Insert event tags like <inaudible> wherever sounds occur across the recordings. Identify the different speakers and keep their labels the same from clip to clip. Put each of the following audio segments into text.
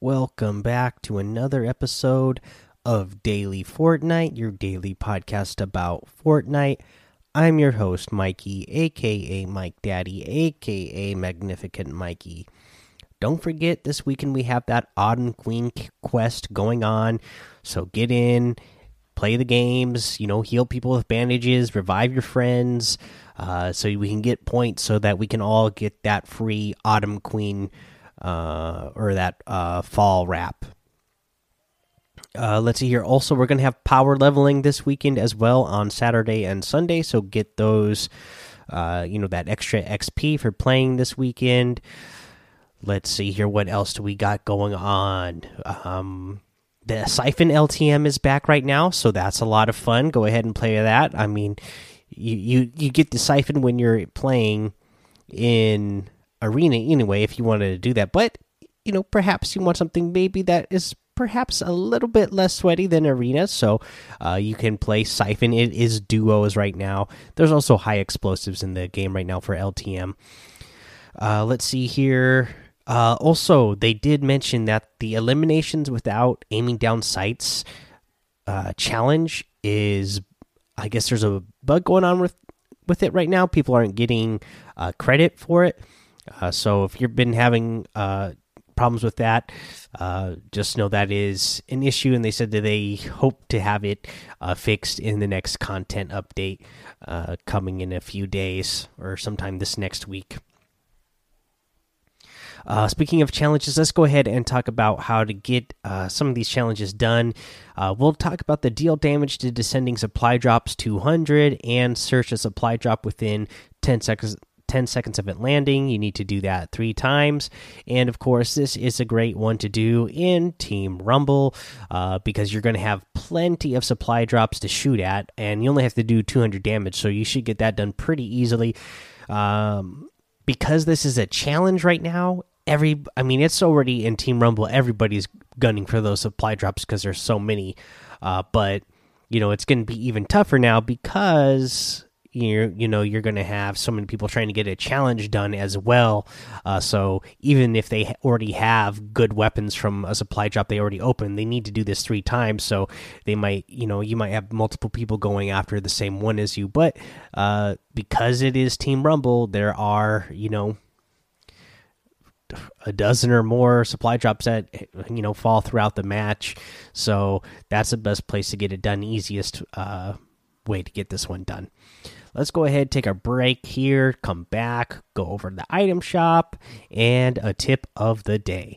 Speaker 1: Welcome back to another episode of Daily Fortnite, your daily podcast about Fortnite. I'm your host, Mikey, aka Mike Daddy, aka Magnificent Mikey. Don't forget, this weekend we have that Autumn Queen quest going on, so get in play the games, you know, heal people with bandages, revive your friends, uh, so we can get points so that we can all get that free Autumn Queen uh, or that uh, fall wrap. Uh, let's see here. Also, we're going to have power leveling this weekend as well on Saturday and Sunday. So get those, uh, you know, that extra XP for playing this weekend. Let's see here. What else do we got going on? Um, the Siphon LTM is back right now, so that's a lot of fun. Go ahead and play that. I mean, you you you get the Siphon when you're playing in arena anyway if you wanted to do that. But you know perhaps you want something maybe that is perhaps a little bit less sweaty than arena so uh, you can play siphon. It is duos right now. There's also high explosives in the game right now for ltm uh, let's see here uh, also they did mention that the eliminations without aiming down sights uh, challenge is i guess there's a bug going on with with it right now. People aren't getting uh, credit for it. Uh, so if you've been having uh, problems with that, uh, just know that is an issue, and they said that they hope to have it fixed in the next content update coming in a few days or sometime this next week. Uh, speaking of challenges, let's go ahead and talk about how to get uh, some of these challenges done. Uh, we'll talk about the deal damage to descending supply drops 200 and search a supply drop within 10 seconds 10 seconds of it landing. You need to do that three times. And of course, this is a great one to do in Team Rumble uh, because you're going to have plenty of supply drops to shoot at, and you only have to do 200 damage. So you should get that done pretty easily. Um, because this is a challenge right now, every I mean, it's already in Team Rumble, everybody's gunning for those supply drops because there's so many. Uh, but you know, it's going to be even tougher now because you you know you're going to have so many people trying to get a challenge done as well. Uh, so even if they already have good weapons from a supply drop they already opened, they need to do this three times. So they might you know you might have multiple people going after the same one as you, but uh, because it is Team Rumble, there are you know a dozen or more supply drops that you know fall throughout the match. So that's the best place to get it done easiest uh, way to get this one done. Let's go ahead take a break here come back go over to the item shop and a tip of the day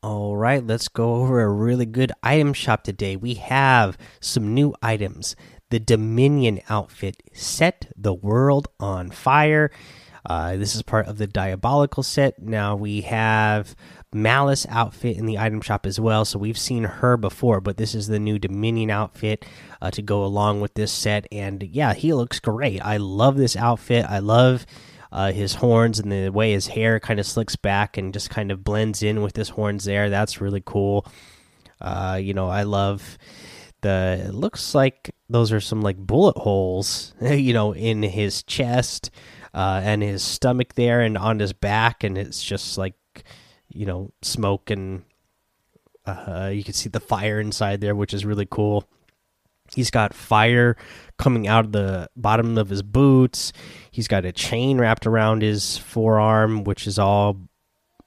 Speaker 1: All right, let's go over a really good item shop today. We have some new items. The Dominion outfit set the world on fire. Uh, this is part of the Diabolical set. Now we have Malice outfit in the item shop as well. So we've seen her before, but this is the new Dominion outfit uh, to go along with this set. And yeah, he looks great. I love this outfit. I love uh, his horns and the way his hair kind of slicks back and just kind of blends in with his horns there. That's really cool. Uh, you know, I love the. It looks like those are some like bullet holes, <laughs> you know, in his chest uh, and his stomach there and on his back, and it's just like, you know, smoke and uh, you can see the fire inside there, which is really cool. He's got fire coming out of the bottom of his boots. He's got a chain wrapped around his forearm, which is all,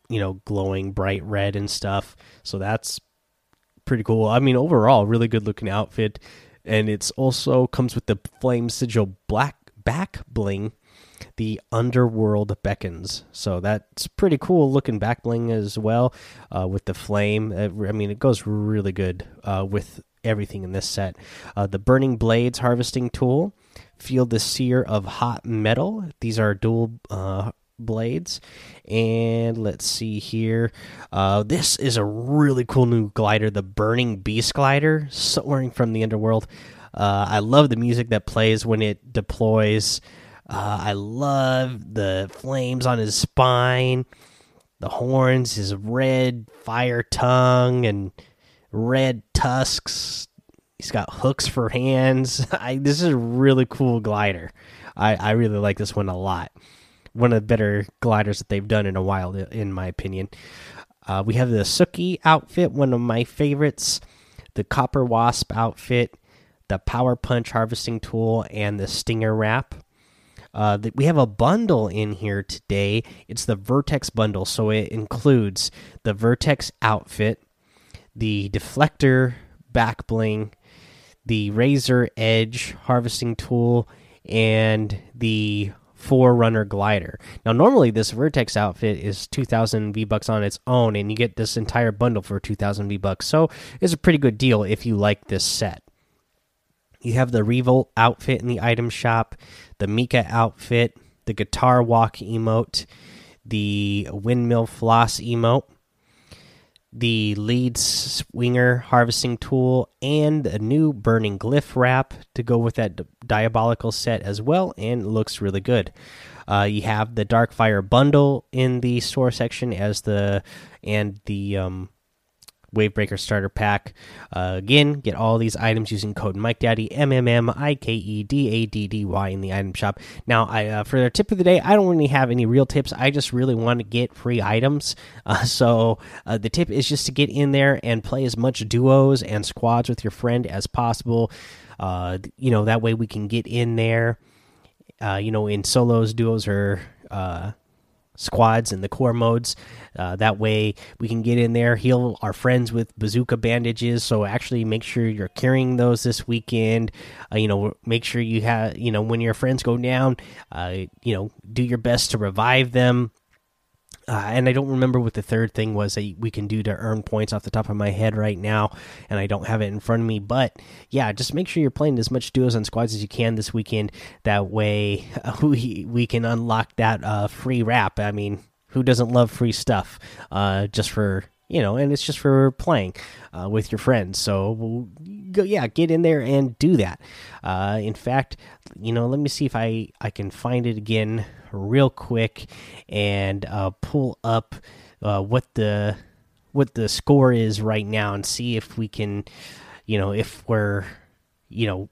Speaker 1: you know, glowing bright red and stuff. So that's pretty cool. I mean, overall, really good looking outfit. And it's also comes with the flame sigil black back bling. The underworld beckons, so that's pretty cool looking back bling as well. Uh, with the flame, I mean, it goes really good uh, with everything in this set. Uh, the Burning Blades harvesting tool, Feel the Sear of Hot Metal. These are dual uh, blades. And let's see here. Uh, this is a really cool new glider, the Burning Beast glider, soaring from the underworld. Uh, I love the music that plays when it deploys. Uh, I love the flames on his spine, the horns, his red fire tongue, and red tusks. He's got hooks for hands. <laughs> I, this is a really cool glider. I, I really like this one a lot. One of the better gliders that they've done in a while, in my opinion. Uh, we have the Tsuki outfit, one of my favorites. The Copper Wasp outfit, the Power Punch harvesting tool, and the Stinger wrap. Uh, we have a bundle in here today. It's the Vertex bundle, so it includes the Vertex outfit, the deflector back bling, the Razor Edge harvesting tool, and the Forerunner glider. Now, normally this Vertex outfit is 2,000 V bucks on its own, and you get this entire bundle for 2,000 V bucks. So it's a pretty good deal if you like this set. You have the Revolt outfit in the item shop, the Mika outfit, the Guitar Walk emote, the Windmill Floss emote, the lead swinger harvesting tool, and a new burning glyph wrap to go with that diabolical set as well, and looks really good. Uh, you have the Darkfire bundle in the store section as the and the um, Wavebreaker starter pack. Uh, again, get all these items using code Mike Daddy M M M I K E D A D D Y in the item shop. Now, I uh, for the tip of the day, I don't really have any real tips. I just really want to get free items. <laughs> Uh, so uh, the tip is just to get in there and play as much duos and squads with your friend as possible. Uh, you know that way we can get in there. Uh, you know, in solos, duos, or squads and the core modes. Uh, that way we can get in there, heal our friends with bazooka bandages. So actually make sure you're carrying those this weekend. Uh, you know, make sure you have, you know, when your friends go down, uh, you know, do your best to revive them. Uh, and I don't remember what the third thing was that we can do to earn points off the top of my head right now, and I don't have it in front of me. But yeah, just make sure you're playing as much duos and squads as you can this weekend. That way, uh, <laughs> we we can unlock that uh, free wrap. I mean, who doesn't love free stuff? Uh, just for you know, and it's just for playing uh, with your friends. So we'll go, yeah, get in there and do that. Uh, in fact, you know, let me see if I I can find it again real quick and uh, pull up uh, what the what the score is right now and see if we can, you know, if we're, you know,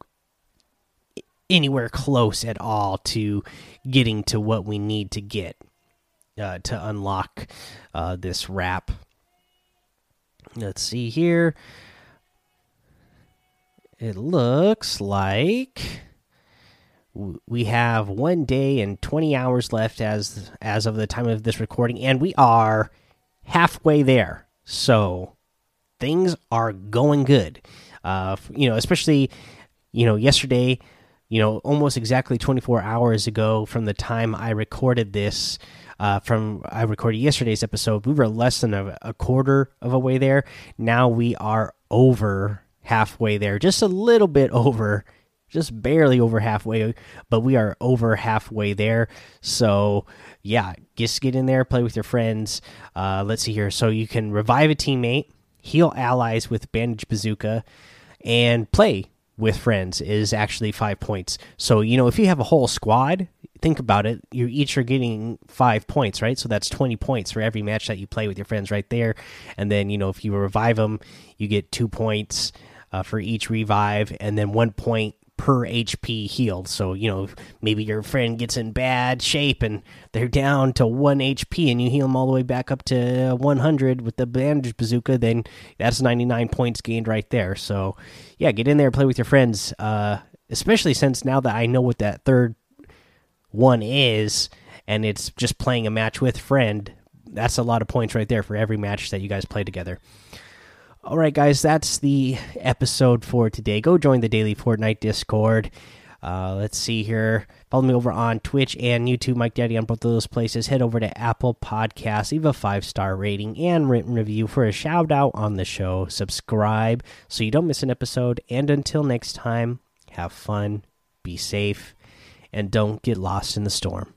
Speaker 1: anywhere close at all to getting to what we need to get uh, to unlock uh, this wrap. Let's see here. It looks like we have one day and 20 hours left as as of the time of this recording and we are halfway there. So things are going good. Uh you know especially you know yesterday you know almost exactly 24 hours ago from the time i recorded this uh, from i recorded yesterday's episode we were less than a, a quarter of a way there. Now we are over halfway there just a little bit over just barely over halfway, but we are over halfway there. So, yeah, just get in there, play with your friends. Uh, let's see here. So, you can revive a teammate, heal allies with Bandage Bazooka, and play with friends is actually five points. So, you know, if you have a whole squad, think about it. You each are getting five points, right? So that's 20 points for every match that you play with your friends right there. And then, you know, if you revive them, you get two points uh, for each revive, and then one point per HP healed. So, you know, maybe your friend gets in bad shape and they're down to 1 HP and you heal them all the way back up to 100 with the bandage bazooka, then that's 99 points gained right there. So, yeah, get in there, play with your friends, uh, especially since now that I know what that third one is and it's just playing a match with friend. That's a lot of points right there for every match that you guys play together. All right, guys, that's the episode for today. Go join the daily Fortnite Discord. Uh, let's see here. Follow me over on Twitch and YouTube, Mike Daddy, on both of those places. Head over to Apple Podcasts, leave a five star rating and written review for a shout out on the show. Subscribe so you don't miss an episode. And until next time, have fun, be safe, and don't get lost in the storm.